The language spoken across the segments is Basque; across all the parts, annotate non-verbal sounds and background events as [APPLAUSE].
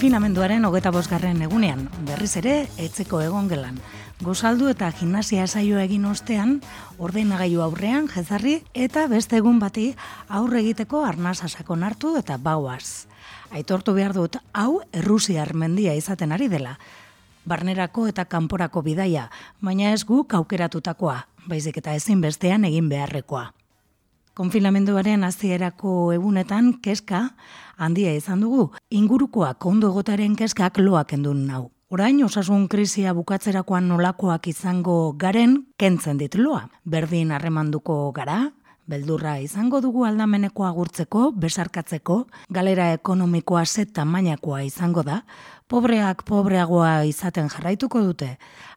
Konfinamenduaren hogeta bosgarren egunean, berriz ere, etzeko egon gelan. Gozaldu eta gimnasia saio egin ostean, ordenagailu aurrean, jezarri, eta beste egun bati aurre egiteko arnaz asakon hartu eta bauaz. Aitortu behar dut, hau Errusiar mendia izaten ari dela. Barnerako eta kanporako bidaia, baina ez gu kaukeratutakoa, baizik eta ezin bestean egin beharrekoa. Konfinamenduaren hasierako egunetan keska handia izan dugu, ingurukoak ondo egotaren keskak loak endun nau. Orain osasun krisia bukatzerakoan nolakoak izango garen kentzen dit loa. Berdin harremanduko gara, beldurra izango dugu aldameneko agurtzeko, besarkatzeko, galera ekonomikoa set tamainakoa izango da, pobreak pobreagoa izaten jarraituko dute,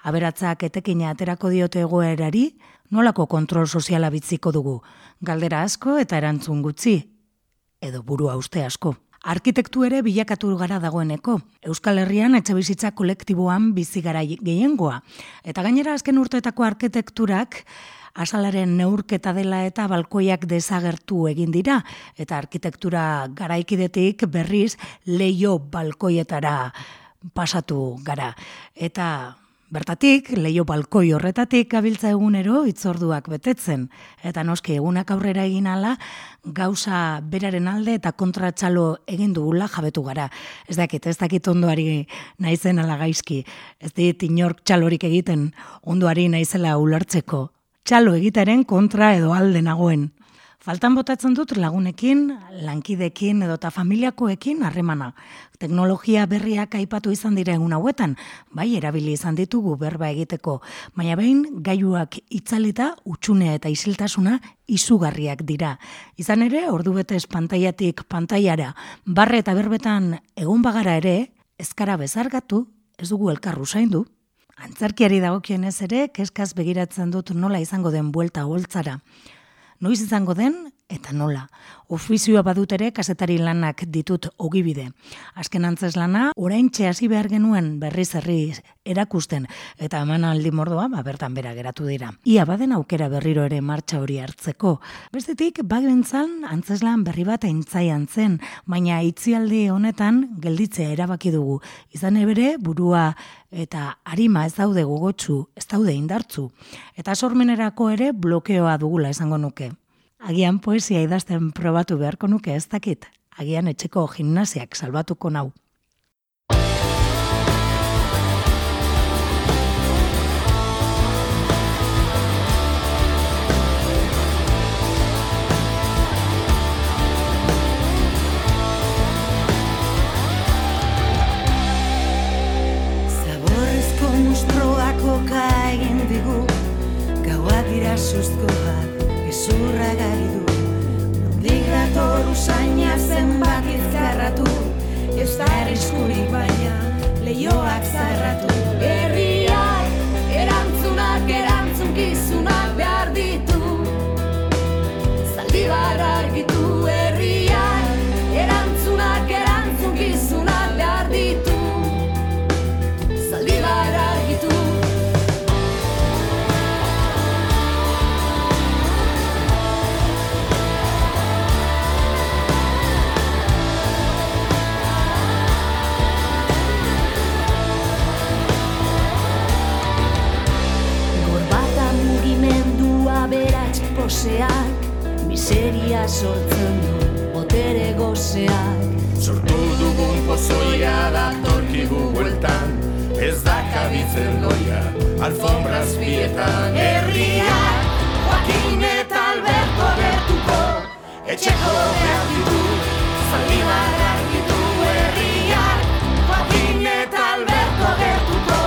aberatzak etekina aterako diote egoerari, nolako kontrol soziala bitziko dugu, galdera asko eta erantzun gutxi, edo burua uste asko. Arkitektu ere bilakatu gara dagoeneko. Euskal Herrian etxe bizitza kolektiboan bizi gara gehiengoa. Eta gainera azken urteetako arkitekturak asalaren neurketa dela eta balkoiak desagertu egin dira. Eta arkitektura garaikidetik berriz leio balkoietara pasatu gara. Eta Bertatik, leio balkoi horretatik gabiltza egunero itzorduak betetzen. Eta noski egunak aurrera egin ala, gauza beraren alde eta kontratxalo egin dugula jabetu gara. Ez dakit, ez dakit ondoari naizen ala gaizki. Ez dit inork txalorik egiten ondoari naizela ulertzeko. Txalo egitaren kontra edo alde nagoen. Faltan botatzen dut lagunekin, lankidekin edo eta familiakoekin harremana. Teknologia berriak aipatu izan dira egun hauetan, bai erabili izan ditugu berba egiteko, baina behin gaiuak itzalita utxunea eta isiltasuna izugarriak dira. Izan ere, ordu bete espantaiatik pantaiara, barre eta berbetan egun bagara ere, ezkara bezargatu, ez dugu elkarru zaindu. Antzarkiari dagokien ez ere, keskaz begiratzen dut nola izango den buelta holtzara noiz izango den eta nola. Ofizioa badut ere kasetari lanak ditut ogibide. Azken antzes lana, orain hasi behar genuen berriz herri erakusten eta eman aldi mordoa ba, bertan bera geratu dira. Ia baden aukera berriro ere martxa hori hartzeko. Bestetik, bagentzan antzeslan berri bat aintzaian zen, baina itzialdi honetan gelditzea erabaki dugu. Izan ebere, burua eta harima ez daude gogotsu, ez daude indartzu. Eta sormenerako ere blokeoa dugula esango nuke. Agian poesia idazten probatu beharko nuke ez dakit. Agian etxeko gimnasiak salbatuko nau. sustko bat, ezurra gari du. Nondik dator usaina zenbat izkarratu, ez da baina, lehioak zarratu. Herriak, erantzunak, erantzunkizunak poseak Miseria sortzen du botere gozeak. Sortu dugun pozoia da torkigu bueltan Ez da kabitzen loia, alfombraz bietan Herriak, Joaquin eta Alberto gertuko Etxeko behar ditu, zaldibar argitu Herriak, Joaquin eta Alberto gertuko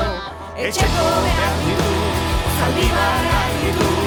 Etxeko behar ditu, zaldibar argitu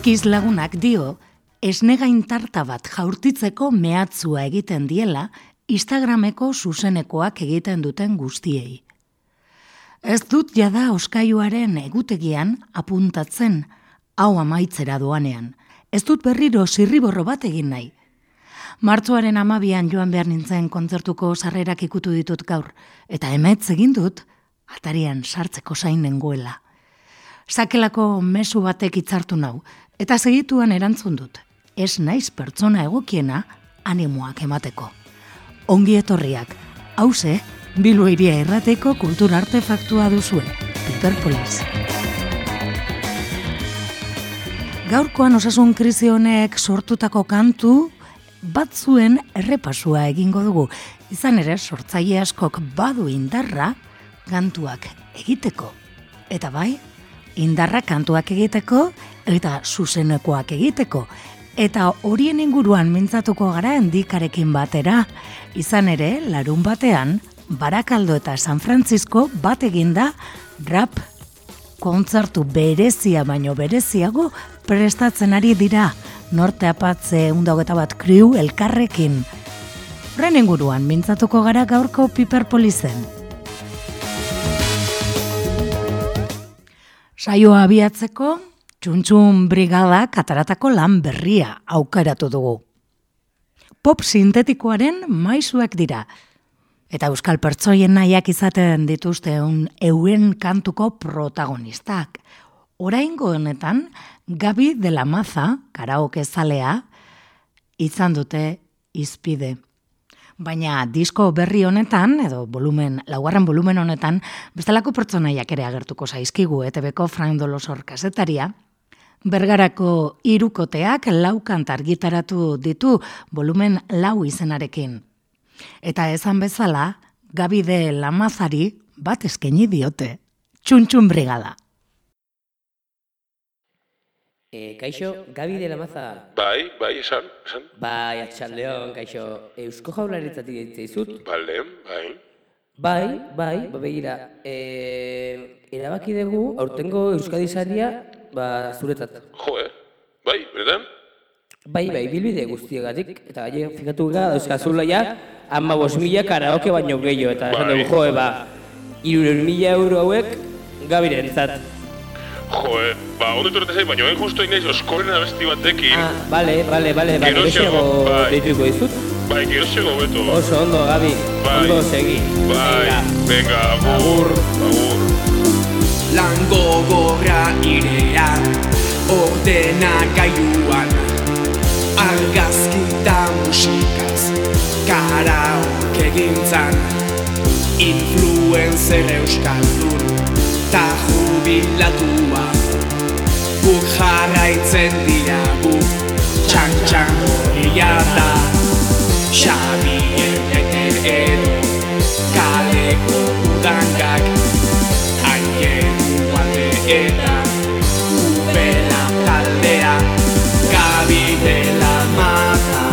Ekiz lagunak dio, esnegain tarta bat jaurtitzeko mehatzua egiten diela, Instagrameko zuzenekoak egiten duten guztiei. Ez dut jada oskaiuaren egutegian apuntatzen, hau amaitzera doanean. Ez dut berriro zirriborro bat egin nahi. Martzuaren amabian joan behar nintzen kontzertuko sarrerak ikutu ditut gaur, eta emetz egin dut, atarian sartzeko zain nengoela. Sakelako mesu batek itzartu nau, eta segituan erantzun dut. Ez naiz pertsona egokiena animoak emateko. Ongi etorriak, hause, bilu iria errateko kultur artefaktua duzue, Hiperpolis. Gaurkoan osasun krisi honek sortutako kantu batzuen errepasua egingo dugu. Izan ere, sortzaile askok badu indarra kantuak egiteko. Eta bai, indarra kantuak egiteko eta zuzenekoak egiteko. Eta horien inguruan mintzatuko gara endikarekin batera. Izan ere, larun batean, Barakaldo eta San Francisco bat eginda rap kontzertu berezia baino bereziago prestatzen ari dira norte apatze undageta bat kriu elkarrekin. Ren inguruan mintzatuko gara gaurko piperpolizen. Saioa abiatzeko, txuntxun brigada kataratako lan berria aukaratu dugu. Pop sintetikoaren maizuak dira, eta euskal pertsoien nahiak izaten dituzte un euen kantuko protagonistak. Oraingo honetan, Gabi de la Maza, karaoke zalea, izan dute izpide. Baina disko berri honetan, edo volumen, laugarren volumen honetan, bestelako pertsonaiak ere agertuko zaizkigu, ETB-ko Frank Dolosor kasetaria, Bergarako irukoteak lau kantargitaratu ditu volumen lau izenarekin. Eta esan bezala, Gabide Lamazari bat eskaini diote. Txuntxun brigada. E, kaixo, Gabi de la Maza. Bai, bai, esan, esan. Bai, atxaldeon, kaixo, Eusko jaularitzatik ditzaizut. Bale, bai. Bai, bai, ba begira, e, erabaki dugu, aurtengo Euskadi saria, ba, zuretzat. Jo, eh? Bai, benetan? Bai, bai, bilbide guztiegatik, eta gai, fikatu gara, dauzkazula ja, ama bos mila karaoke baino gehiago, eta esan dugu, jo, ba, iruren mila euro hauek, Gabiren zat. Jo, eh? Ba, ondo etorrete zain, baina justo inaiz oskoren abesti batekin. Ah, bale, bale, bale, bale, geroxeago bai. deituko dizut. Bai, gero sego beto. Oso ondo, Gabi, Bai. ondo segi. Bai, Venga. agur, agur. Lan gogorra irean, ordena gailuan Argazkita musikaz, karaoke gintzan Influencer euskaldun, ta jubilatua Guk jarraitzen dira guk, txan-txan horria da Xabien ete edo, kaleko udangak Haien ualde eta upela taldea Gabi dela mata,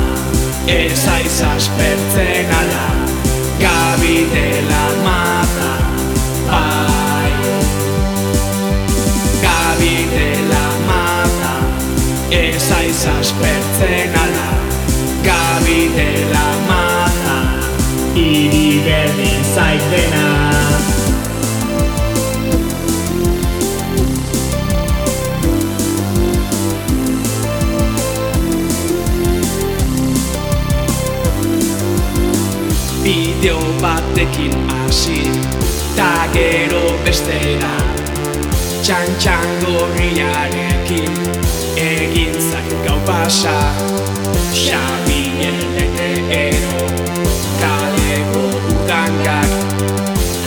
ez aiz aspertzen ala Gabi dela mata, aspertzen ala Gabi dela mata, iri berdin zaitena Bideo batekin hasi Ta gero bestera Txan-txan gorriarekin Egin zain gau pasa Xabien ete ero Kaleko udangak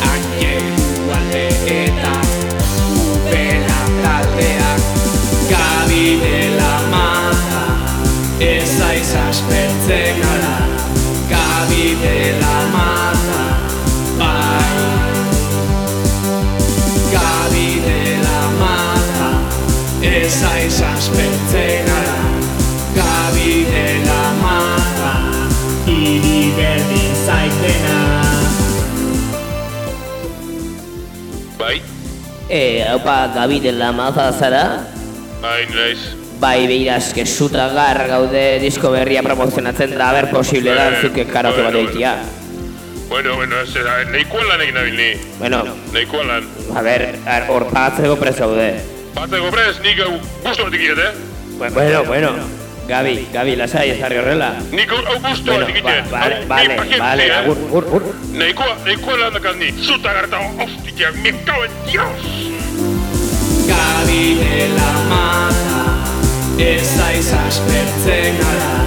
Aieru alde eta Upela taldeak. Gabi dela mata Ez aiz aspertzen ala Gabi Ala Gabi dela mata Iri berdin zaitena Bai, E, haupa, Gabi de la Maza zara? bai, naiz. bai behiraz, que suta gar gaude disko berria promozionatzen da, ber posible da, zuke karaoke bat egitea. Bueno, bueno, ez da, nahikoa lan egin nabil ni. Bueno, Nahikoa lan. a ber, ar- hor pagatzeko prez gaude. Batzeko prez, nik hau gustu bat ikiet, eh? Bueno, bueno, Gabi, Gabi, lasai, ez jarri horrela. Nik hau gustu Bueno, bat ba, ikiet. vale, vale, vale, agur, agur, agur. Nahikoa, nahikoa lan dakat ni. Zuta garta, hostia, me cago en Dios! Gabi dela mata Ez aiz aspertzen gara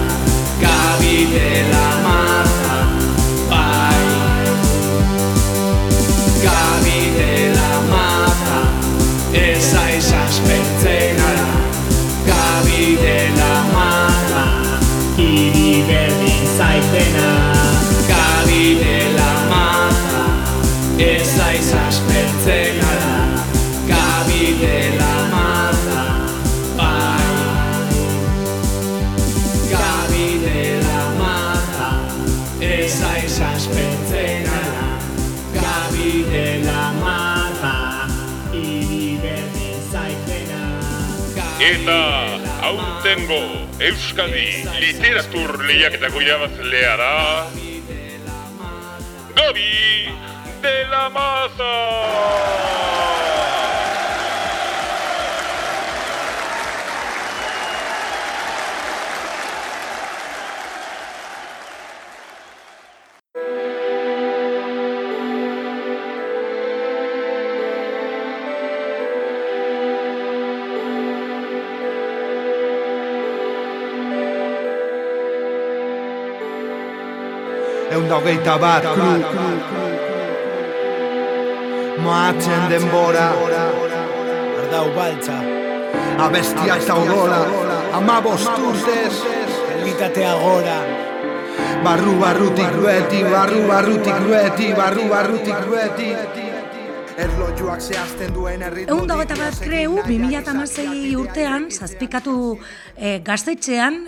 Gabi dela mata Bai Gabi dela mata Ez aiz aspertzen gara Gabi dela mata Iri berdin zaitena Gabi dela mata Ez aiz aspertzen Eta aurtengo Euskadi literatur lehiaketako irabazlea da Gabi de la Maza! Egun da hogeita bat kru. Moatzen denbora. Ardau baltza, Abestia eta aurora Ama bosturdez elitatea gora, Barru barrutik rueti Barru barrutik rueti Barru barrutik rueti. Erlojuak zehazten duen erritmo Egun dago eta bat kreu, 2006 urtean, zazpikatu e, gaztetxean,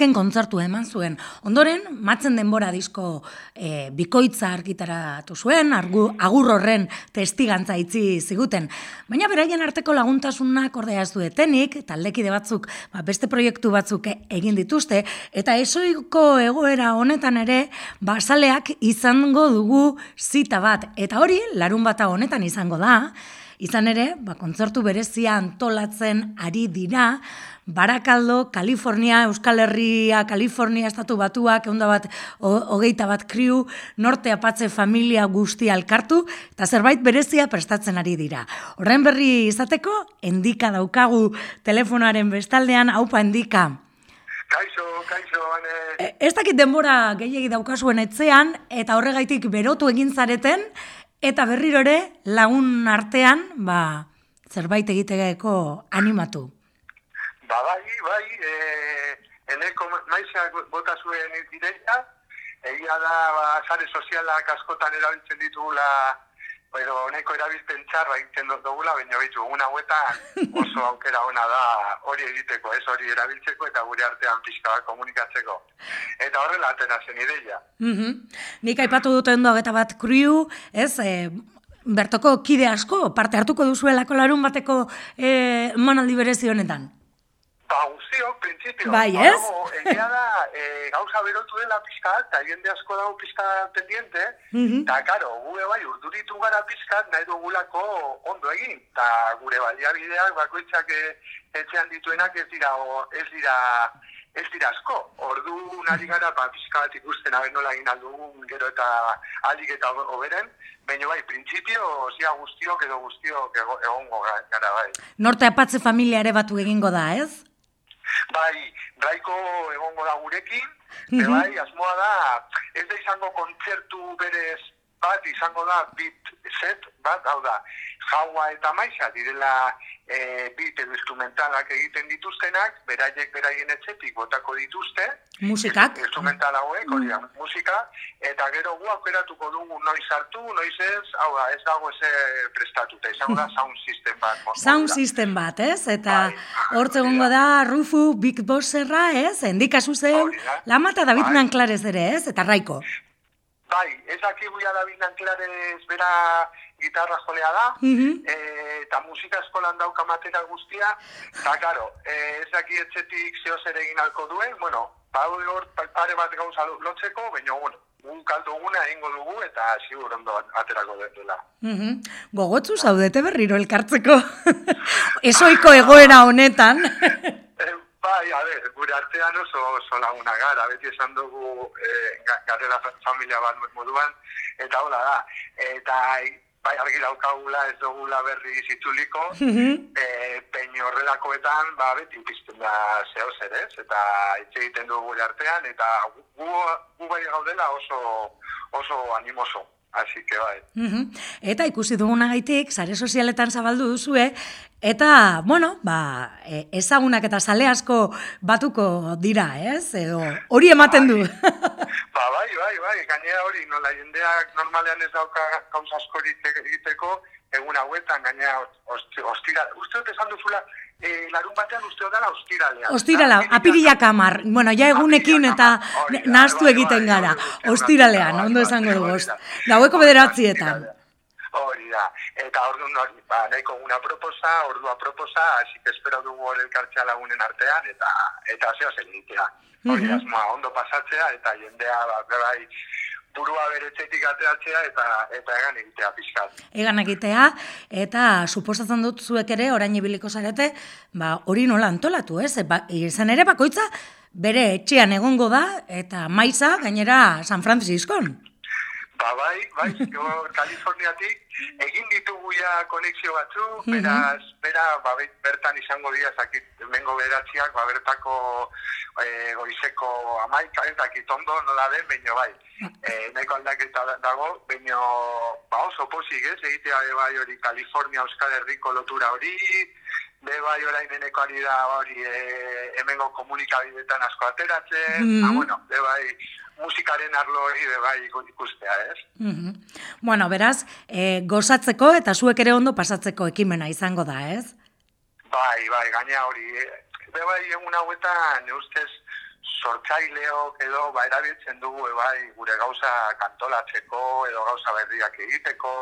azken kontzertu eman zuen. Ondoren, matzen denbora disko e, bikoitza argitaratu zuen, argu, agur horren testigantza itzi ziguten. Baina beraien arteko laguntasunak ordea ez duetenik, taldekide batzuk, ba, beste proiektu batzuk e- egin dituzte, eta esoiko egoera honetan ere, basaleak izango dugu zita bat. Eta hori, larun bata honetan izango da, izan ere, ba, kontzertu berezia antolatzen ari dira, Barakaldo, Kalifornia, Euskal Herria, Kalifornia, Estatu Batuak, eunda bat, ho- hogeita bat kriu, norte apatze familia guztia elkartu, eta zerbait berezia prestatzen ari dira. Horren berri izateko, endika daukagu telefonoaren bestaldean, haupa endika. Kaixo, kaixo, ane... E, Ez dakit denbora gehiegi daukazuen etzean, eta horregaitik berotu egin zareten, eta berriro ere lagun artean, ba, zerbait egiteko animatu. Ba, bai, bai, e, eneko maizak bota zuen ideia, egia da, ba, sare sozialak askotan erabiltzen ditugula, pero honeko erabilpen txarra egiten dut dugula, baina bitu, una hauetan oso aukera ona da hori egiteko, ez hori erabiltzeko eta gure artean pixka komunikatzeko. Eta horrela atena zen ideia. Mhm. Nik aipatu dut ondo eta bat kriu, ez, e, bertoko kide asko, parte hartuko duzuelako larun bateko e, manaldi berezi honetan. Ba, guztiok, printzipio. Bai, ez? Egia da, e, gauza berotu dela pixka, eta jende asko dago pixka pendiente, Mhm. eta, karo, gure bai urduritu gara pixka, nahi dugulako ondo egin, eta gure baliabideak bakoitzak e, etxean dituenak ez dira, o, ez dira, ez dira asko. Ordu nari gara, ba, pixka bat ikusten nola egin aldugun, gero eta alik eta hoberen, baina bai, printzipio, zia guztiok edo guztiok ego- egongo ga- gara, bai. Norte apatze familia ere batu egingo da, ez? Bai, raiko egongo da gurekin, Mhm. e bai, asmoa da, ez da izango kontzertu berez bat, izango da beat set bat, hau da, jaua eta maixa direla e, beat edo instrumentalak egiten dituztenak, beraiek beraien etxetik botako dituzte, Musikak. instrumental hauek, hori da, musika, eta gero gu aukeratuko dugu noiz hartu, noiz ez, hau da, ez dago ez prestatuta, izango da sound system bat. Sound system bat, ez? Eta Bai. hortze egongo da Rufu, Big Bosserra, ez? Endikazu zeu, Hori da. Lama eta David Bai. Nanklarez ere, ez? Eta Raiko. Bai, ez akigu ja David Nanklarez bera gitarra jolea da, Mhm. eh, eta musika eskolan dauka material guztia, eta karo, eh, ez daki etxetik zer egin alko duen, bueno, ba, hor pa- pare bat gauza lo- lotzeko, baina, bueno, un kaldo guna egingo dugu eta zigur ondo aterako dela. Mhm. Gogotzu zaudete berriro elkartzeko. [LAUGHS] Esoiko egoera honetan. [LAUGHS] Bai, a ber, gure artean oso, oso laguna gara, beti esan dugu ga- garela fa- familia bat moduan, eta hola da. Eta bai argi daukagula ez dugula berri zitzuliko, Mhm. eh, peño horrelakoetan, ba, beti pizten da zeo zer, ez? Eta hitz egiten dugu gure artean, eta gu, gu- gu bai gaudela oso, oso animoso. Así que bai. Mhm. Eta ikusi dugunagaitik, sare sozialetan zabaldu duzue, eta, bueno, ba, e, ezagunak eta sale asko batuko dira, ez? Edo hori ematen du. Ba, bai, bai, bai, gainera hori, nola jendeak normalean ez dauka gauza askorik egiteko, egun hauetan, gainera ost- ostira, uste dut esan duzula, e, larun batean uste dut dela ostiralean. Ostirala, Da, apirilak amar. Bueno, ja egunekin eta hori da, bai, egiten gara. hori da, Ostiralean, ondo esango dugu. hori da. Gaueko Hori da, ostiralean. Hori da, eta orduan hori, ba, nahiko una proposa, ordua proposa, así que espero dugu hori elkartzea lagunen artean, eta eta zeo zen egitea. Hori asmoa, ondo pasatzea, eta jendea, ba, bai, burua beretzetik ateratzea, eta eta egan egitea pixkat. Egan egitea, eta suposatzen dut zuek ere, orain ibiliko zarete, ba, hori nola antolatu, ez? Ba, izan ere, bakoitza, bere etxean egongo da, eta maiza, gainera, San Franciscon. Ba, bai, bai, [LAUGHS] jo, Kaliforniatik egin ditugu ja konexio batzu, beraz, bera, ba, be- bertan izango dira, zakit, mengo beratziak, ba, bertako e, goizeko amaika, ez dakit ondo nola den, baino bai, e, nahiko aldaketa da- dago, baino, ba, oso posik, ez, egitea be bai hori Kalifornia Euskal Herriko lotura hori, be bai orain eneko ari da hori e, hemengo komunikabidetan asko ateratzen, Mhm. ah, bueno, be bai, musikaren arlo hori be bai iku- ikustea, ez? Mhm. Bueno, beraz, e, gozatzeko eta zuek ere ondo pasatzeko ekimena izango da, ez? Bai, bai, gaina hori, eh, be bai egun hauetan, ustez, sortzaileok edo, ba, erabiltzen dugu, e, bai, gure gauza kantolatzeko, edo gauza berriak egiteko,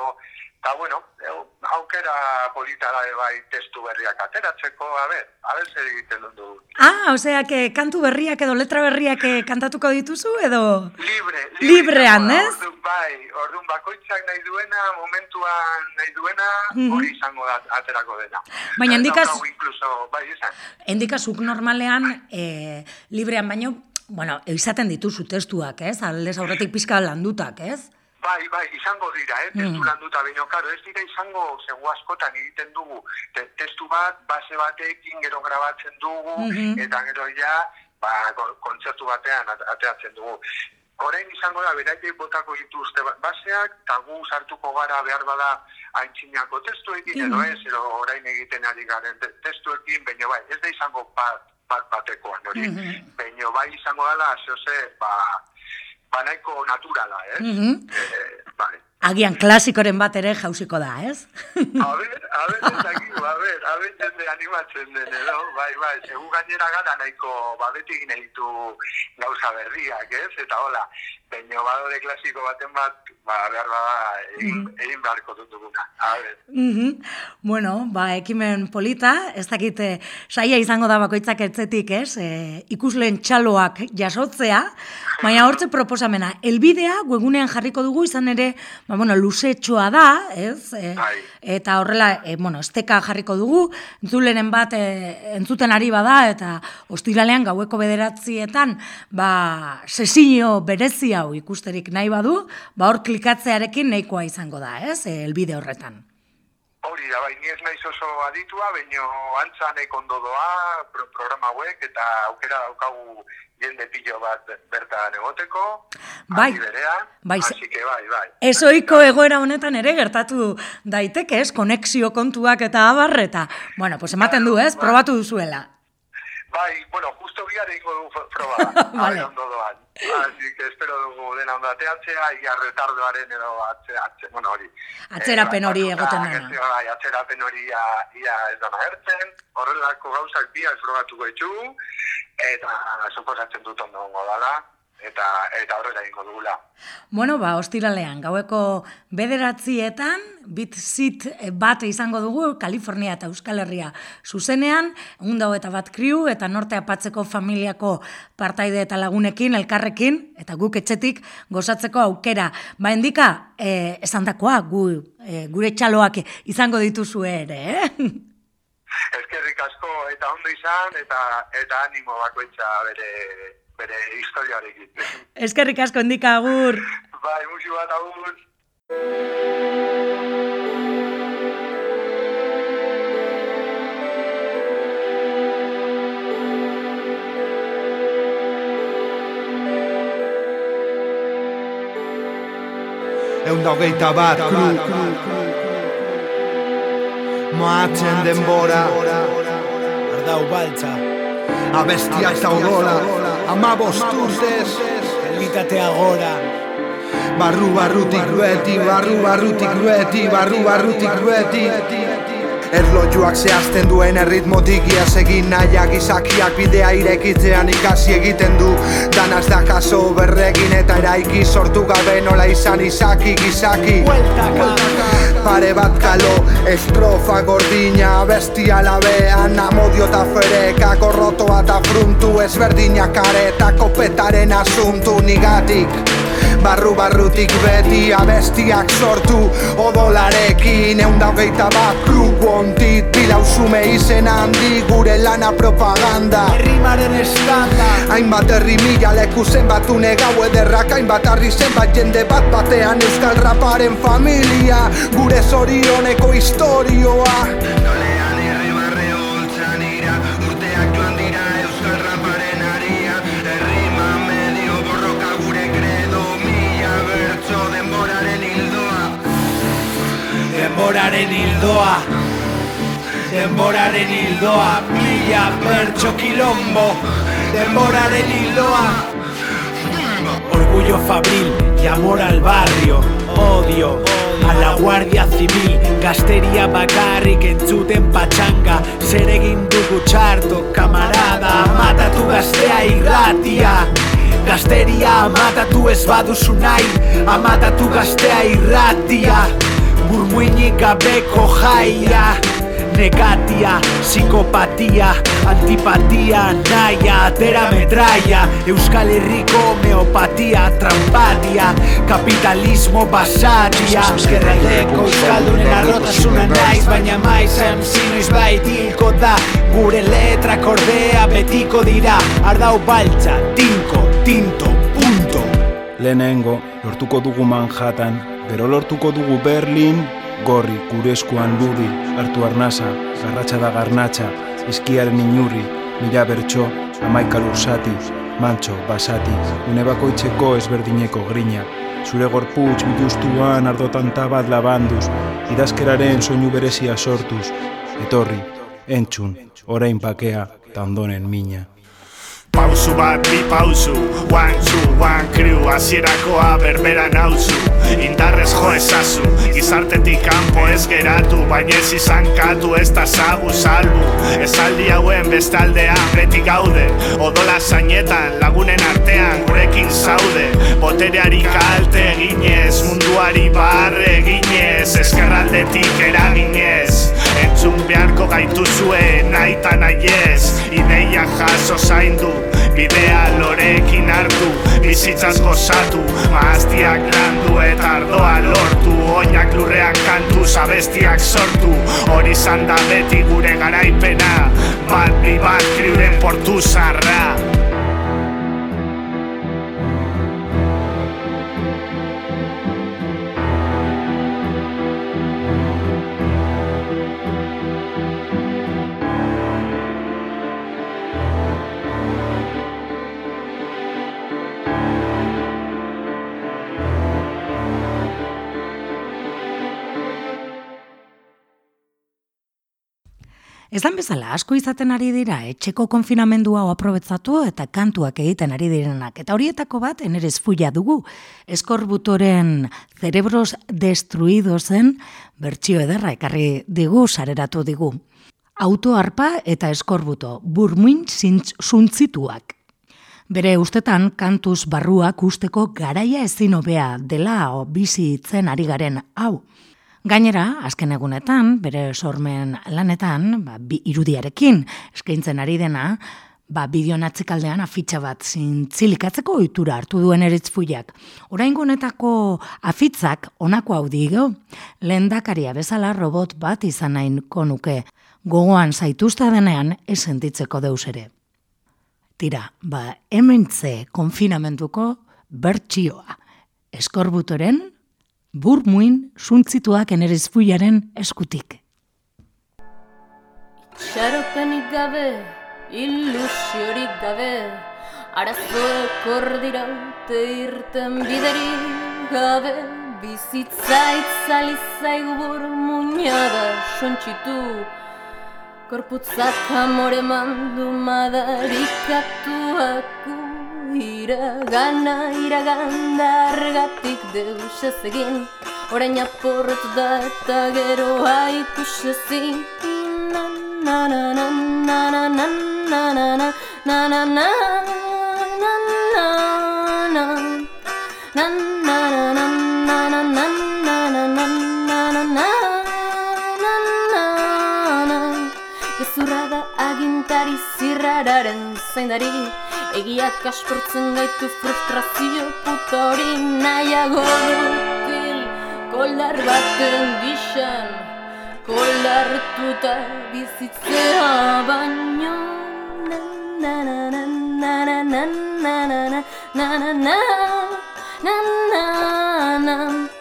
eta, bueno, e, aukera polita da, bai, testu berriak ateratzeko, a ber, a ber zer egiten dugu. Ah, osea, que kantu berriak edo letra berriak eh, kantatuko dituzu edo... Libre, Librean, izango da, ez? Orduan, bai, orduan bakoitzak nahi duena, momentuan nahi duena, Mhm. hori izango da aterako dena. Baina daukagu Incluso, bai, izan. Endikazuk normalean e, librean baino, bueno, izaten dituzu testuak, ez? Aldez aurretik pizka landutak, ez? Bai, bai, izango dira, eh? Mm. testu landuta baino, karo, ez dira izango zego askotan egiten dugu, te, testu bat, base batekin gero grabatzen dugu, Mhm. eta gero ja, ba, ko- kontzertu batean at- ateatzen dugu. Orain izango da, beraiek botako dituzte ba- baseak, eta gu sartuko gara behar bada aintzinako testuekin, edo ez, edo orain egiten ari garen te- testuekin, baina bai, ez da izango bat, bat batekoan, hori. Mhm. Baina bai izango dela, zehose, ba, ba nahiko naturala, ez? Mhm. Eh, bai. Agian klasikoren bat ere jausiko da, ez? A ber, a ber, ez dakigu, a ber, a ber jende animatzen den, edo, bai, bai, segu gainera gara nahiko, ba, beti ditu gauza berriak, ez, eta hola, baino badore klasiko baten bat, ba, behar bada, egin, egin beharko dut duguna, ber. Mhm. Bueno, ba, ekimen polita, ez dakite saia izango da bakoitzak etzetik, ez? E, ikusleen txaloak jasotzea, baina hortze proposamena, elbidea webunean jarriko dugu izan ere, ba, bueno, luzetxoa da, ez? E, Bai. Eta horrela, e, bueno, esteka jarriko dugu, entzulenen bat e, entzuten ari bada, eta ostiralean gaueko bederatzietan, ba, sesinio berezi hau ikusterik nahi badu, ba, hor klikatzearekin nahikoa izango da, ez? E, elbide horretan. Hori da, bai, ni ez naiz oso aditua, baino antza nahiko ondo doa pro programa hauek, eta aukera daukagu jende pilo bat bertan egoteko, Bai. berean, Bai, que bai, bai. Ezoiko egoera honetan ere gertatu daiteke, ez? Konexio kontuak eta abar, eta, bueno, pues ematen du, ez? Probatu duzuela. Bai, bueno, justo bihar egingo dugu proba, [LAUGHS] Vale. ondo doan. Así que espero dugu dena ondo ateatzea, ia retardoaren edo atze, atze, bueno, hori. Atzerapen hori Eh, egoten dena. ez- Bai, atzerapen hori ia, ia ez dana ertzen, horrelako gauzak bihar frogatuko ditugu, eta suposatzen dut ondo ongo dala. eta eta horrela egingo dugula. Bueno, ba, ostiralean, gaueko bederatzietan, bit zit bat izango dugu, Kalifornia eta Euskal Herria zuzenean, undau eta bat kriu, eta norte apatzeko familiako partaide eta lagunekin, elkarrekin, eta guk etxetik gozatzeko aukera. Ba, endika, eh, esan dakoa, gu, eh, gure txaloak izango dituzu ere, eh? [LAUGHS] Ezkerrik asko eta ondo izan eta eta animo bakoitza bere bere historiarekin. [LAUGHS] Eskerrik asko endika agur. bai, musi bat agur. Egun da hogeita bat kru Moatzen denbora. Ardau baltza Abestiak daudola Ama bostuzez Elitate agora. Barru barrutik rueti Barru barrutik rueti Barru barrutik rueti Erlojuak zehazten duen erritmotik Iaz egin nahiak izakiak bidea irekitzean ikasi egiten du. Danaz da kaso berregin eta eraiki sortu gabe nola izan izaki gizaki Pare bat kalo, estrofa gordina Bestia labean, amodio eta fereka Korrotoa eta fruntu, ezberdinak areta Kopetaren asuntu nigatik Barru barrutik beti abestiak sortu. Odolarekin eunda hogeita bat kruko ontit Bilauzume izen handi gure lana propaganda. Rimaren estanda Hainbat herri mila leku zenbatu negau ederrak Hainbat harri zenbat jende bat batean Euskal raparen familia. Gure zorioneko historioa Denboraren hildoa Denboraren hildoa Mila pertso kilombo Denboraren hildoa Orgullo fabril y amor al barrio. Odio a la Guardia Civil. Gazteria bakarrik entzuten patxanga Zer egin dugu txarto, kamarada? Matatu gaztea irratia. Gazteria amatatu ez baduzu nahi. Amatatu gaztea irratia Burmuinik gabeko jaia Negatia, psikopatia, antipatia, naia, atera metraia Euskal Herriko homeopatia, traumpatia, kapitalismo basatia. Eskerraldeko Euskaldunen arrotasuna naiz, baina maiz MC noiz bait hilko da. Gure letrak ordea betiko dira, ardau baltza, tinko, tinto, punto. Lehenengo, lortuko dugu Manhattan, gero lortuko dugu Berlin, gorri, gure eskuan ludi, hartu arnasa, garratxa da garnatxa, izkiaren inurri, mila bertso, amaika lursati, mantxo, basati, une bakoitzeko ezberdineko grina, zure gorputz biluztuan ardotanta bat labanduz, idazkeraren soinu berezia sortuz, etorri, entzun, orain pakea, ta ondonen mina. Pausu bat bi pausu. One, two, one crew Azirakoa berbera nauzu. Indarrez jo ezazu Gizartetik kanpo ez geratu Baina ez izan katu ez da zagu salbu. Esaldi hauen bestaldean beti gaude Odola zainetan lagunen artean Gurekin zaude. Botereari kalte eginez Munduari barre eginez Eskerraldetik eraginez. Entzun beharko gaituzue nahi eta nahi ez Ideia jaso zaindu, bidea lorekin hartu Bizitzaz gozatu, maaztiak landu eta ardoa lortu Oinak lurrean kantu, zabestiak sortu Hori izan da beti gure garaipena Bat bi bat kriuren portu zarra Esan bezala, asko izaten ari dira, etxeko konfinamendu hau aprobetzatu eta kantuak egiten ari direnak. Eta horietako bat, enerez fuia dugu, eskorbutoren cerebros destruidozen bertsio ederra ekarri digu, sareratu digu. Autoarpa eta eskorbuto, burmuin zuntzituak. Bere ustetan kantuz barruak usteko garaia ezin hobea dela o bizi itzen ari garen hau. Gainera, azken egunetan, bere sormen lanetan, ba, bi irudiarekin eskaintzen ari dena, ba, bideon atzikaldean afitxa bat zintzilikatzeko ohitura hartu duen eritzfuiak. Orain honetako afitzak onako hau digo, lehendakaria bezala robot bat izan nahin konuke, gogoan zaituzta denean esentitzeko deus ere. Tira, ba, hementze konfinamentuko bertxioa. Eskorbutoren, burmuin suntzituak enerizfuiaren eskutik. Itxaropenik gabe, ilusiorik gabe, arazoek ordiraute irten biderik gabe, bizitza itzali zaigu burmuinada sontxitu, korputzak amore mandu madarikatuak iragana, iraganda argatik deus ez egin, orain aporretu da eta gero haikus ezin, na na na na na na na na na na na na Gezurra da agintari zirrararen zaindari Egiak aspertzen gaitu frustrazio puta hori nahiago dukil Kolar baten gixan Kolartuta bizitzea baino Na na na na na na na na na na na na na na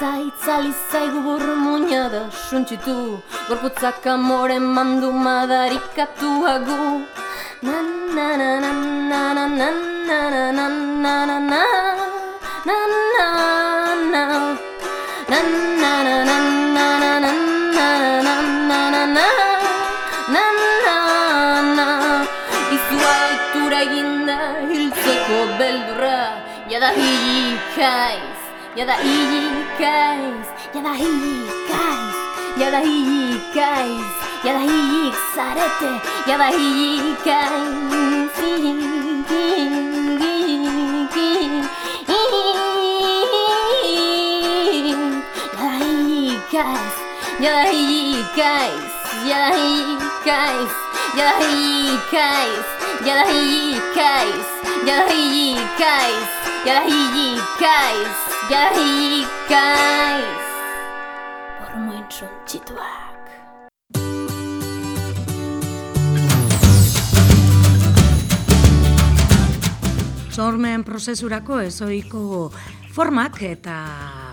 Itzali zaigu burmuina da suntxitu Gorputzak amore mandu madarikatu agu Na na na na na na na na na na na na na na na na Na na na やだいいかいやだいいかいやだいいかいやだいいされてやだいいかいギやだいいかいやだいいかいやだいいかいやだいいかいやだいいかいやだいいかいやだいいかい Jada hikaiz Hormoin suntzituak Sormen prozesurako ezoiko formak eta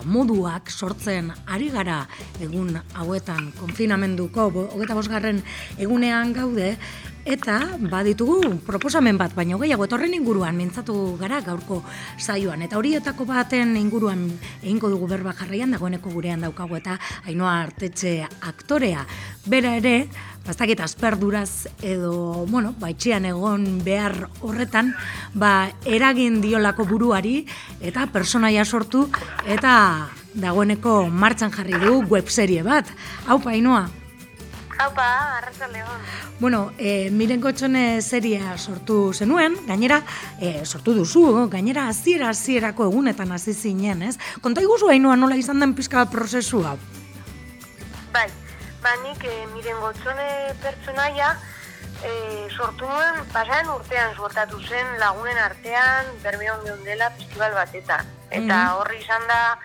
moduak sortzen ari gara egun hauetan konfinamenduko hogeita bosgarren egunean gaude eta baditugu proposamen bat baino gehiago etorren inguruan mintzatu gara gaurko saioan eta horietako baten inguruan egingo dugu berba jarraian dagoeneko gurean daukagu eta Ainhoa Artetxe aktorea bera ere bastakit asperduraz edo, bueno, baitxean egon behar horretan, ba, eragin diolako buruari eta personaia sortu eta dagoeneko martxan jarri du webserie bat. Hau painoa. Haupa, arraza leon. Bueno, e, miren kotxone seria sortu zenuen, gainera, e, sortu duzu, gainera hasiera hasierako egunetan hasi zinen, ez? Konta iguzu hainua nola izan den pizka bat prozesu hau. Bai, ba nik e, miren gotxone pertsonaia e, sortu nuen pasan urtean sortatu zen lagunen artean bermeon geundela festival batetan. Eta Mhm. horri izan da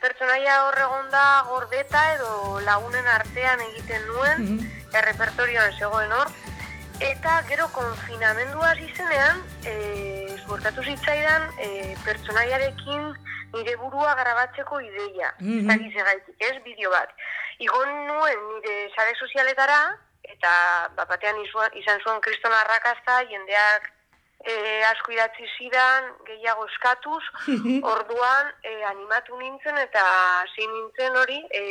pertsonaia hor egon da gordeta edo lagunen artean egiten nuen, Mhm. errepertorioan zegoen hor. Eta gero konfinamendua hasi zenean, e, suertatu zitzaidan e, pertsonaiarekin nire burua grabatzeko ideia. Ez dakiz egaitik, ez bideo bat. Igon nuen nire sare sozialetara, eta bat batean izan zuen kriston arrakasta, jendeak e, asko idatzi zidan, gehiago eskatuz, [LAUGHS] orduan e, animatu nintzen eta hasi nintzen hori e,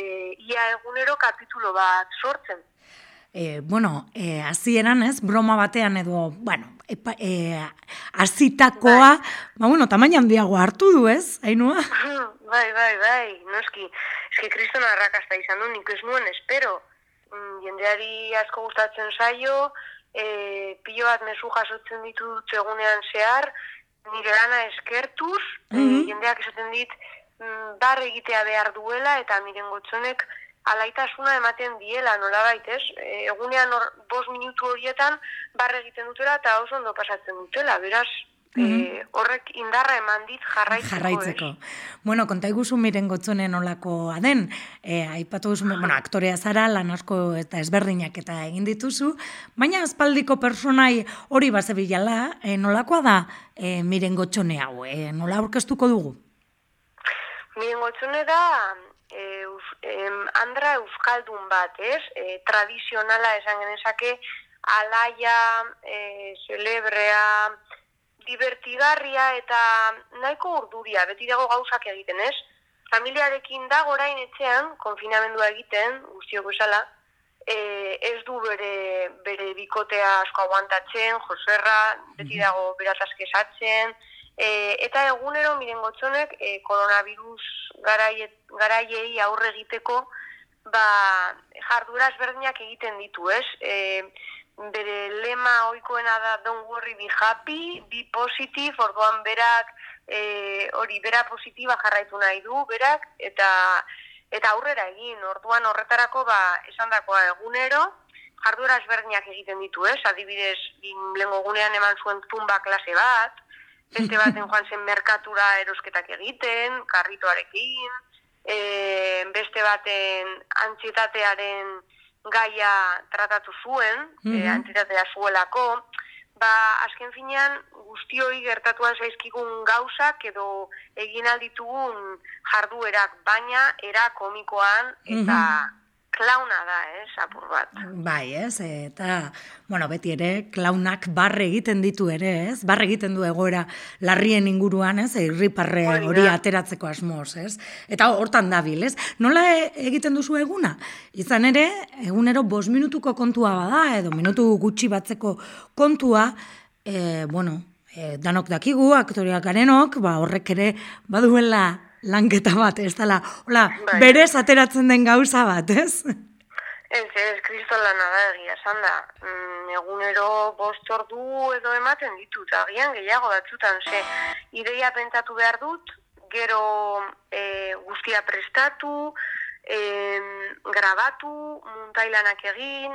ia egunero kapitulo bat sortzen. e, bueno, e, azieran ez, broma batean edo, bueno, epa, e, azitakoa, ba, bueno, tamaina handiago hartu du ez, hainua? [LAUGHS] bai, bai, bai, noski, eski kristona arrakasta izan du, nik ez nuen espero, mm, jendeari asko gustatzen zaio, e, pilo bat mezu jasotzen ditu egunean zehar, nire lana eskertuz, Mhm. e, jendeak esaten dit, mm, bar egitea behar duela, eta miren gotzonek alaitasuna ematen diela, nola baitez, e, egunean hor, bost minutu horietan bar egiten dutela, eta oso ondo pasatzen dutela, beraz, e, horrek indarra eman dit jarraitzeko, Jarraitzeko. Bueno, konta iguzu miren gotzonen olakoa den, e, aipatu duzu, bueno, aktorea zara, lan asko eta ezberdinak eta egin dituzu, baina aspaldiko personai hori bazebilala, e, nolakoa da e, miren gotxone hau, e, nola aurkeztuko dugu? Miren gotzone da, e, em, andra euskaldun bat, ez? E, tradizionala esan genezake, alaia, e, celebrea, divertigarria eta nahiko urduria, beti dago gauzak egiten, ez? Familiarekin da gorain etxean, konfinamendua egiten, guztiok bezala, e, ez du bere, bere bikotea asko aguantatzen, joserra, beti dago beratazke esatzen, e, eta egunero miren gotzonek e, koronavirus garai, garaiei aurre egiteko ba, jarduraz berdinak egiten ditu, ez? E, bere lema ohikoena da don't worry, be happy, be positive, orduan berak e, hori bera positiba jarraitu nahi du, berak, eta eta aurrera egin, orduan horretarako ba, esandakoa egunero, jarduera ezberdinak egiten ditu, ez? Adibidez, lengo gunean eman zuen tumba klase bat, beste baten joan zen merkatura erosketak egiten, karritoarekin, e, beste baten antxietatearen gaia tratatu zuen, mm Mhm. antxietatea zuelako, ba, azken finean guztioi gertatuan zaizkigun gauzak edo egin alditugun jarduerak, baina era komikoan eta klauna da, ez, apur bat. Bai, ez, eta, bueno, beti ere, klaunak barre egiten ditu ere, ez? Barre egiten du egoera larrien inguruan, ez? Irriparre Hori ateratzeko asmoz, ez? Eta hortan dabil, ez? Nola e- egiten duzu eguna? Izan ere, egunero bos minutuko kontua bada, edo minutu gutxi batzeko kontua, e, bueno, e, danok dakigu, aktoreak garenok, ba, horrek ere baduela lanketa bat, ez dela, hola, Bai. berez ateratzen den gauza bat, ez? Ez, ez, kriston lana da egia, esan da. Mm, egunero bost ordu edo ematen ditut, agian gehiago batzutan, ze ideia pentsatu behar dut, gero e, guztia prestatu, e, grabatu, muntailanak egin,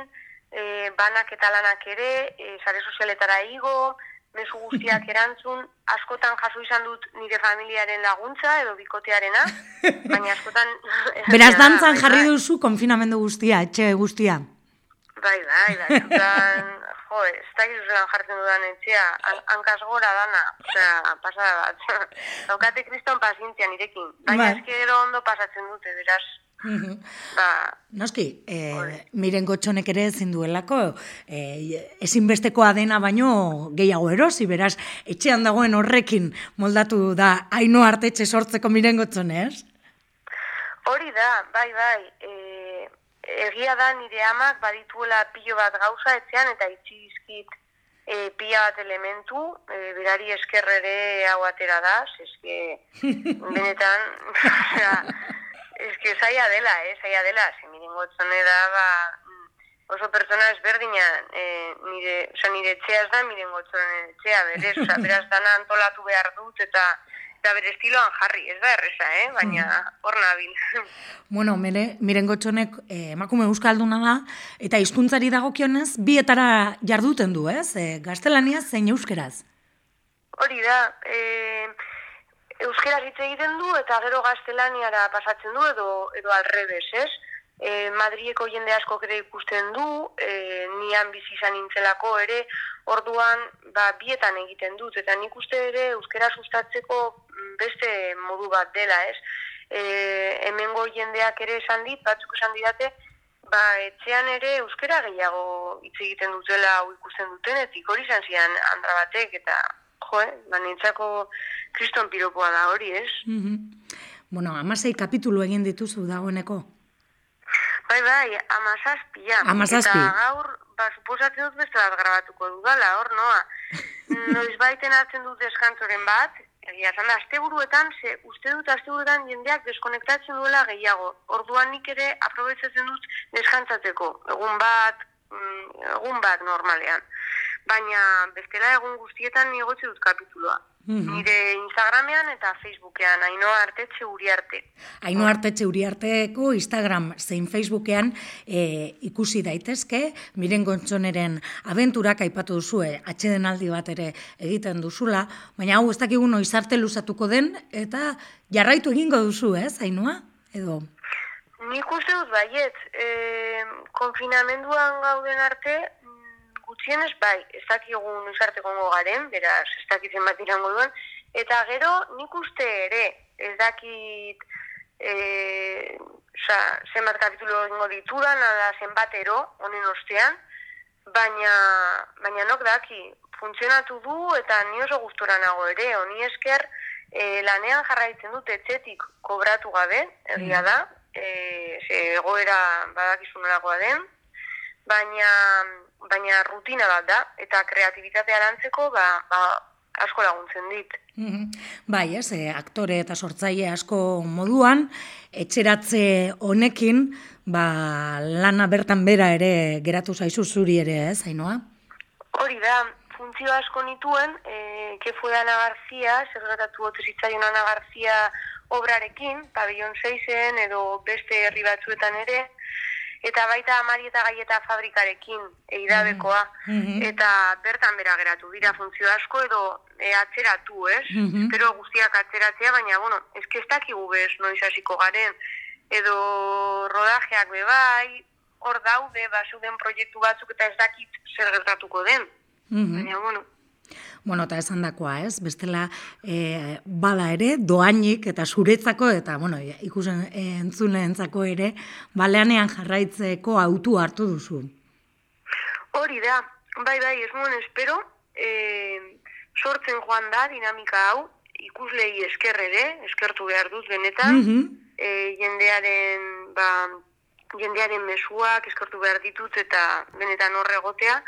e, banak eta lanak ere, e, sare sozialetara igo, mezu guztiak erantzun, askotan jaso izan dut nire familiaren laguntza edo bikotearena, [LAUGHS] baina askotan... Beraz, dantzan bai, jarri bai. duzu konfinamendu guztia, etxe guztia. Bai, bai, bai, zutan, jo, ez dakizu zelan jartzen dudan etxea, han- hankaz gora dana, osea, pasada bat. [LAUGHS] Daukate kriston pazientzia nirekin, baina Bai. eskero ondo pasatzen dute, beraz, ba, Noski, e, miren gotxonek ere ezin duelako, e, ezinbestekoa dena baino gehiago erosi, beraz, etxean dagoen horrekin moldatu da haino artetxe sortzeko miren gotxone, ez? hori da, bai, bai, e, egia da nire amak badituela pilo bat gauza etxean eta itxi dizkit e, pila bat elementu, e, berari esker ere hau atera da, eske [LAUGHS] benetan, [LAUGHS] osea, eske zaila dela, eh, zaila dela, ze miren gotzone da, ba, mm, oso pertsona ezberdina, e, nire, oza, nire etxea ez da miren gotzonen etxea, berez, oza, [LAUGHS] beraz dana antolatu behar dut, eta eta bere estiloan jarri, ez da erresa, eh? baina hor nabil. [LAUGHS] Bueno, mere, miren gotxonek eh, emakume euskalduna da, eta hizkuntzari dagokionez bietara jarduten du, ez? E, gaztelaniaz zein euskeraz. Hori da, e, euskeraz hitz egiten du eta gero gaztelaniara pasatzen du edo edo alrebes, ez? E, Madrieko jende asko ere ikusten du, e, nian bizi izan nintzelako ere, orduan ba, bietan egiten dut, eta nik uste ere euskera sustatzeko beste modu bat dela, ez? E, hemengo jendeak ere esan dit, batzuk esan didate, ba, etxean ere euskera gehiago hitz egiten dutela ikusten dutenetik, hori izan zian andra batek, eta jo, eh, ba, nintzako kriston piropoa da hori, ez? Mhm. Bueno, amasei kapitulu egin dituzu dagoeneko. Bai, bai, amazazpia. Hamazazpi. Eta gaur, ba, suposatzen dut beste bat grabatuko dudala, hor, noa. [LAUGHS] Noiz baiten hartzen dut deskantzoren bat, egia da, asteburuetan, ze uste dut asteburuetan jendeak deskonektatzen duela gehiago. Orduan nik ere aprobetzatzen dut deskantzatzeko, egun bat, mm, egun bat normalean. Baina bestela egun guztietan ni egotze dut kapituloa. Mhm. Nire Instagramean eta Facebookean, Ainoa Artetxe Uriarte. Haino Artetxe Uriarteko Instagram zein Facebookean e, ikusi daitezke, miren gontzoneren abenturak aipatu duzue, atxeden aldi bat ere egiten duzula, baina hau ez dakigu noiz arte luzatuko den, eta jarraitu egingo duzu, ez, Ainoa? Edo, Nik uste dut baiet, e, konfinamenduan gauden arte, mm, gutxienez bai, ez dakigu noiz arte gongo garen, beraz, ez dakit zenbat irango duen, eta gero nik uste ere, ez dakit e, oza, zenbat kapitulo egingo ditudan, ala zenbatero, honen ostean, baina, baina nok daki, funtzionatu du eta ni oso gustora nago ere, honi esker e, lanean jarraitzen dut etxetik kobratu gabe, egia da, e, ze egoera badakizu nolakoa den, baina, baina rutina bat da, eta kreatibitatea lantzeko ba, ba, asko laguntzen dit. Mhm. Bai, ez, e, aktore eta sortzaile asko moduan, etxeratze honekin, ba, lana bertan bera ere geratu zaizu zuri ere, ez, Ainoa? Hori da, funtzio asko nituen, e, que fue Ana García, zer gertatu ote zitzaion Ana García obrarekin, pabellon 6en edo beste herri batzuetan ere, eta baita amari eta gaieta fabrikarekin, eidabekoa, Mhm. eta bertan bera geratu dira funtzio asko edo e, atzeratu, ez? Mhm. Espero guztiak atzeratzea, baina, bueno, eske ez dakigu bez noiz hasiko garen, edo rodajeak be bai, hor daude, ba, zeuden proiektu batzuk eta ez dakit zer gertatuko den. Mhm. Baina, bueno, Bueno, eta esan dakoa, ez? Bestela, e, bala ere, doainik eta zuretzako, eta, bueno, ikusen entzuleentzako ere, baleanean jarraitzeko autu hartu duzu. hori da, bai, bai, ez nuen espero, e, sortzen joan da dinamika hau, ikuslei esker ere, eskertu behar dut benetan, Mhm. e, jendearen, ba, jendearen mesuak eskertu behar ditut eta benetan horre egotea,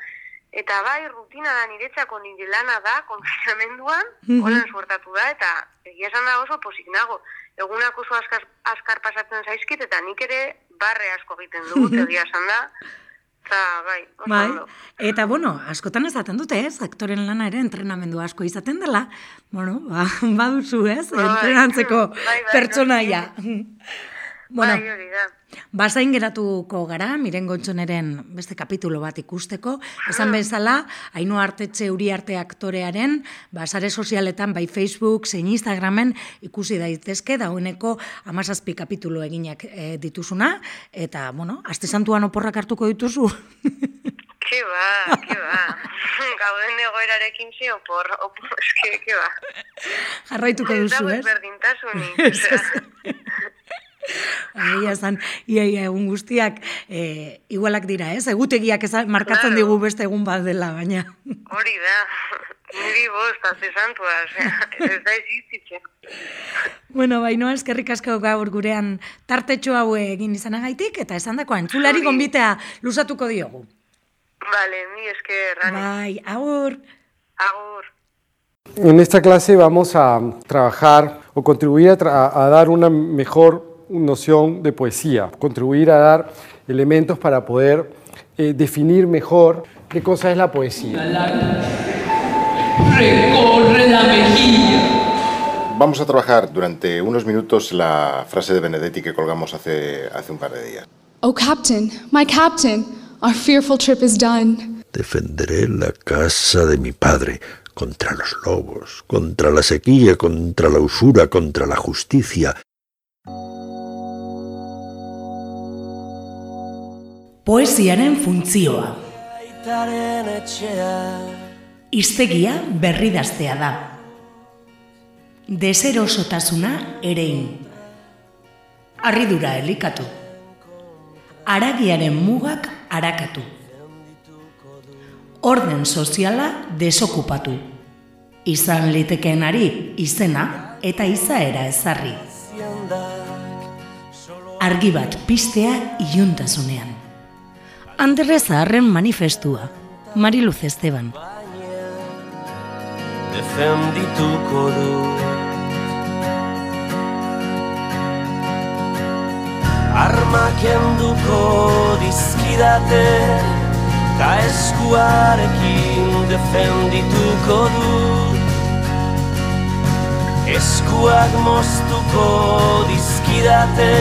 Eta bai, rutina da niretzako nire lana da, konfinamenduan, Mhm. holan suertatu da, eta egia esan da oso posik nago. Egunak oso askar, askar pasatzen zaizkit, eta nik ere barre asko egiten dugu, [LAUGHS] egia esan da. Eta bai, oso Bai, ondo. eta bueno, askotan esaten dute, ez? Aktoren lana ere entrenamendu asko izaten dela. Bueno, ba, baduzu, ez? Bai, Entrenantzeko bai, bai, pertsonaia. bueno, Bai, hori da. Bazain geratuko gara, miren gontxoneren beste kapitulo bat ikusteko. Esan bezala, hainu artetxe uri arte aktorearen, ba, sare sozialetan, bai Facebook, zein Instagramen ikusi daitezke, dagoeneko amazazpi kapitulo eginak e, dituzuna, eta, bueno, aste santuan oporrak hartuko dituzu. [LAUGHS] Ke ba, ke ba. [LAUGHS] Gauden egoerarekin ze opor, opor, [LAUGHS] eske, ke ba. Jarraituko duzu, ez? Ez, osea. Egia esan, ia, ia, egun guztiak e, igualak dira, ez? Egutegiak eza, markatzen Claro. digu beste egun bat dela, baina. Hori da. Niri bost, haze santua, [LAUGHS] ez da existitzen. Bueno, baino eskerrik asko gaur gurean tartetxo hau egin izanagaitik eta esan dakoa entzulari Zuri. gonbitea luzatuko diogu. Vale, mi esker, Rani. Bai, agur. Agur. En esta clase vamos a trabajar o contribuir a, tra- a dar una mejor noción de poesía, contribuir a dar elementos para poder eh, definir mejor qué cosa es la poesía. Recorre la mejilla. Vamos a trabajar durante unos minutos la frase de Benedetti que colgamos hace, hace un par de días. Oh, Captain, my Captain, our fearful trip is done. Defenderé la casa de mi padre contra los lobos, contra la sequía, contra la usura, contra la justicia. Poesiaren funtzioa. Iztegia berridaztea da. Deserosotasuna erein. Arridura elikatu. Aragiaren mugak arakatu. Orden soziala desokupatu. Izan litekeenari izena eta izaera ezarri. argi bat pistea iuntasunean. Andre Zaharren manifestua, Mariluz Esteban. Defendituko du Armak enduko dizkidate Ta eskuarekin defendituko du Eskuak moztuko dizkidate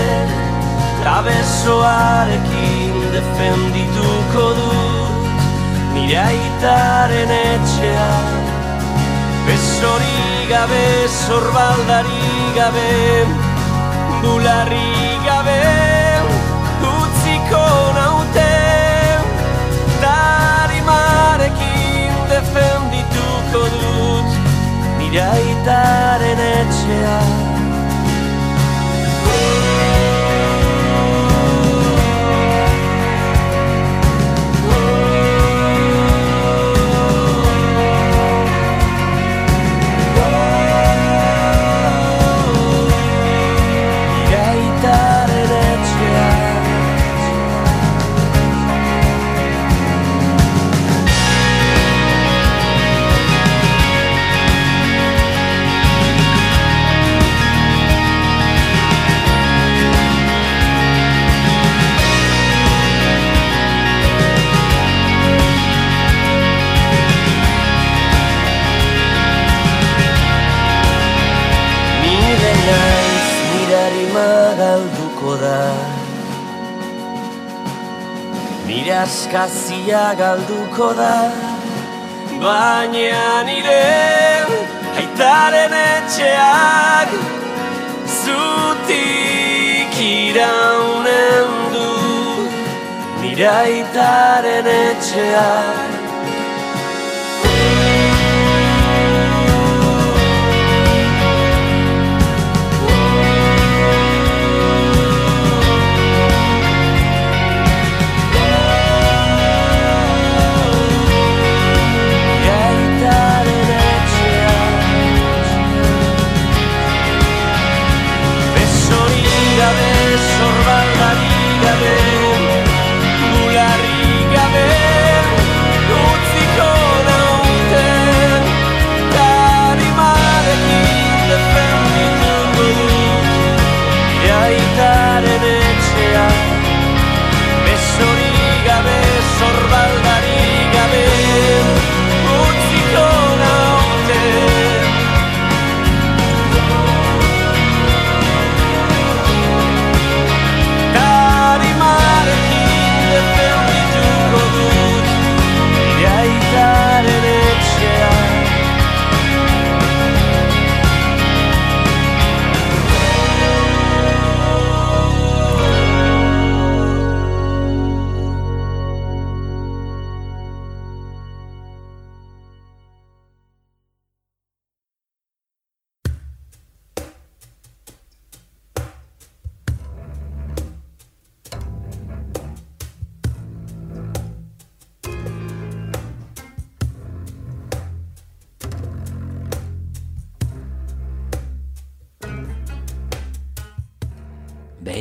Ta besoarekin defendituko du Nire aitaren etxea. Besori gabe, zorbaldari gabe Bularri gabe Utziko naute. Tarimarekin defendituko dut Nire aitaren etxea askazia galduko da. Baina nire aitaren etxeak Zutik iraunen du. Nire aitaren etxeak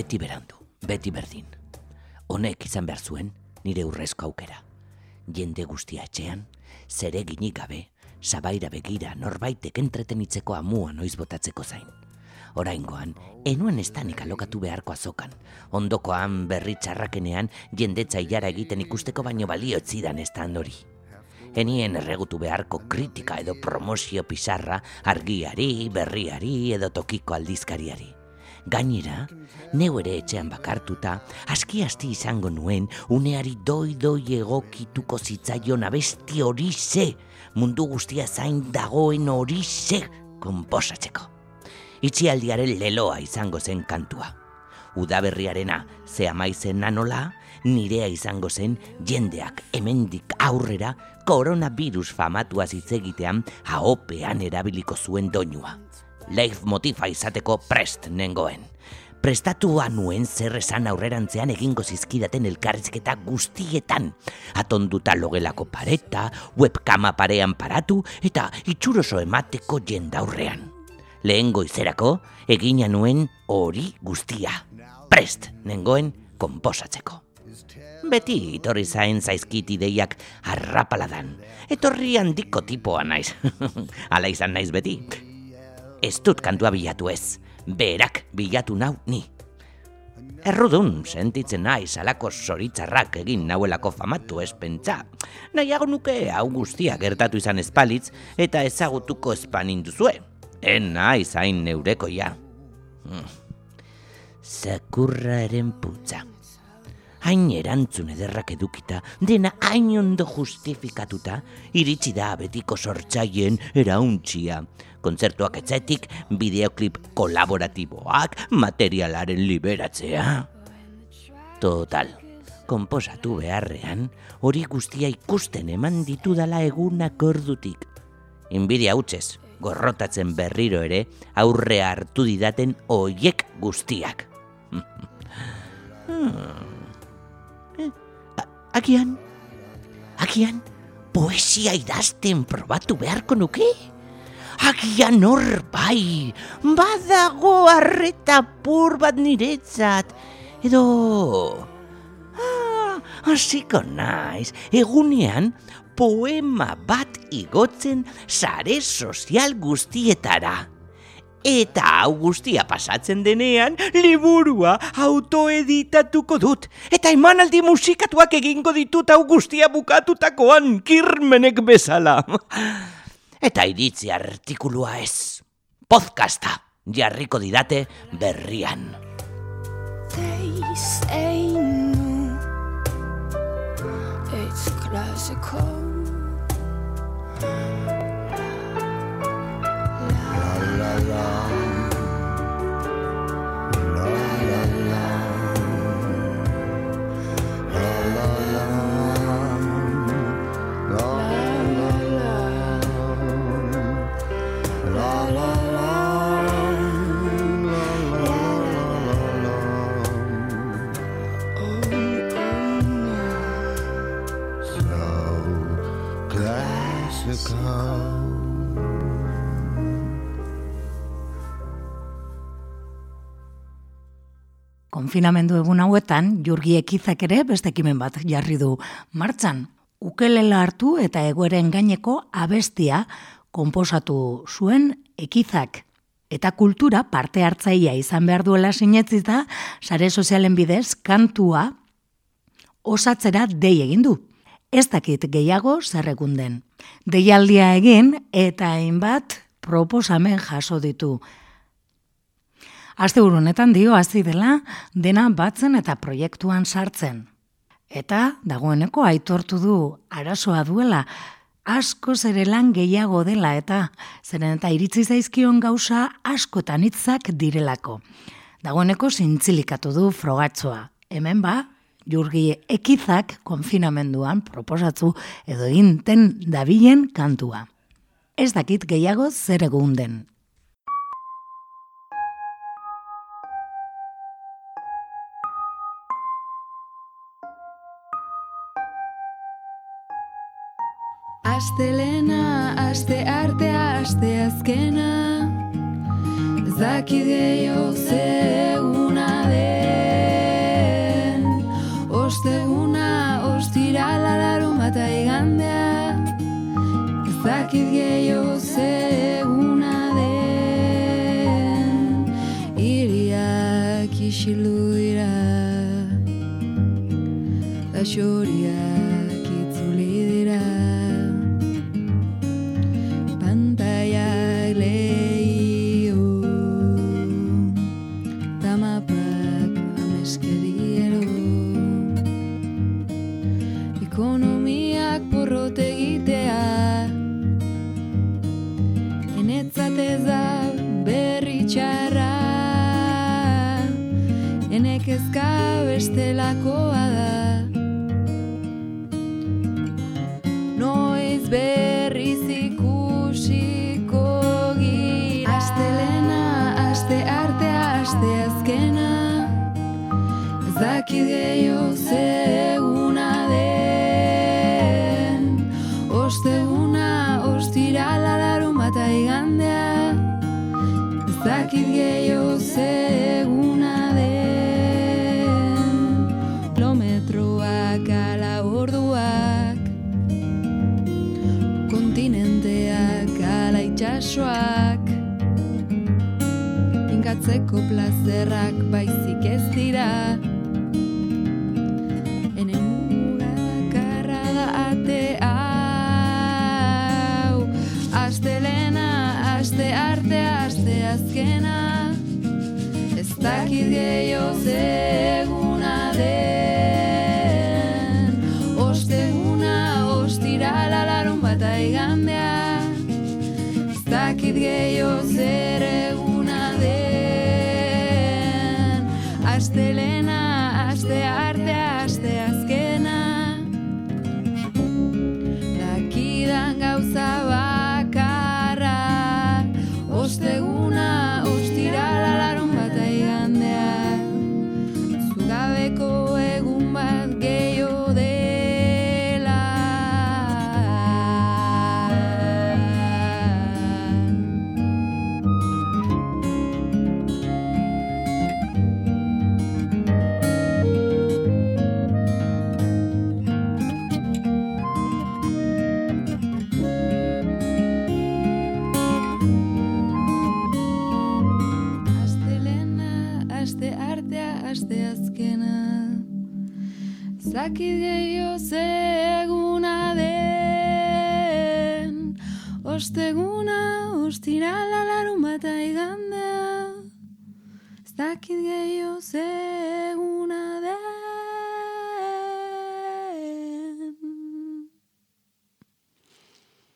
Beti berandu, beti berdin. Honek izan behar zuen nire urrezko aukera. Jende guztia etxean, zereginik gabe, sabaira begira norbaitek entretenitzeko amua noiz botatzeko zain. Oraingoan, enuen estanik alokatu beharko azokan. Ondokoan berri txarrakenean jendetza ilara egiten ikusteko baino balio etzidan estan hori. Enien erregutu beharko kritika edo promozio pizarra argiari, berriari edo tokiko aldizkariari. Gainera, neu ere etxean bakartuta, aski asti izango nuen uneari doi doi egokituko zitzaion abesti hori ze, mundu guztia zain dagoen hori ze konposatzeko. Itxialdiaren leloa izango zen kantua. Udaberriarena ze amaizen nanola, nirea izango zen jendeak hemendik aurrera koronavirus famatua zitzegitean haopean erabiliko zuen doinua. Leitmotifa izateko prest nengoen. Prestatua nuen zer esan aurrerantzean egingo zizkidaten elkarrizketa guztietan. Atonduta logelako pareta, webkama parean paratu eta itxuroso emateko jendaurrean. Lehen goizerako, egina nuen hori guztia. prest nengoen konposatzeko. Beti itorri zain zaizkit ideiak harrapaladan. Etorri handiko tipoa naiz. [LAUGHS] Hala izan naiz beti. Ez dut kantua bilatu ez. Berak bilatu nau ni. Errudun sentitzen naiz alako zoritzarrak egin nauelako famatu ez pentsa. Nahiago nuke hau guztia gertatu izan espalitz eta ezagutuko espanin duzue. En naiz hain neurekoia. Hmm. Zakurraren putza hain erantzun ederrak edukita, dena hain ondo justifikatuta, iritsi da betiko sortzaien erauntxia. Kontzertuak etzetik, bideoklip kolaboratiboak, materialaren liberatzea. Total, konposatu beharrean, hori guztia ikusten eman ditudala egunak ordutik. Inbidia hutsez, gorrotatzen berriro ere, aurre hartu didaten oiek guztiak. [LAUGHS] hmm. Agian, agian, poesia idazten probatu beharko nuke? Agian hor bai, badago arreta pur bat niretzat, edo... Ah, hasiko naiz, egunean poema bat igotzen sare sozial guztietara. Eta hau guztia pasatzen denean, liburua autoeditatuko dut. Eta emanaldi musikatuak egingo ditut hau guztia bukatutakoan kirmenek bezala. Eta iritzi artikulua ez. Podcasta jarriko didate berrian. It's classical. Konfinamendu egun hauetan, jurgi ekizak ere bestekimen bat jarri du martxan. Ukelela hartu eta egoeren gaineko abestia konposatu zuen ekizak. Eta kultura parte hartzaia izan behar duela sinetzita, sare sozialen bidez, kantua osatzera dei egin du. Ez dakit gehiago zerrekunden. Deialdia egin eta hainbat proposamen jaso ditu. Aste honetan dio hasi dela dena batzen eta proiektuan sartzen. Eta dagoeneko aitortu du arazoa duela asko zere lan gehiago dela eta zeren eta iritzi zaizkion gauza askotan hitzak direlako. Dagoeneko zintzilikatu du frogatzoa. Hemen ba, jurgi ekizak konfinamenduan proposatzu edo inten dabilen kantua. Ez dakit gehiago zer egun den. Astelena, aste artea, aste azkena. Zaki gehiago zeguna den. Osteguna, ostira lalarun bat aigandea Zaki gehiago zeguna den. Iriak isilu dira. Bestelakoa ederrak baizik ez dira. Ene mugakarra da ate hau. Astelena, aste arte, aste azkena. Ez dakit gehi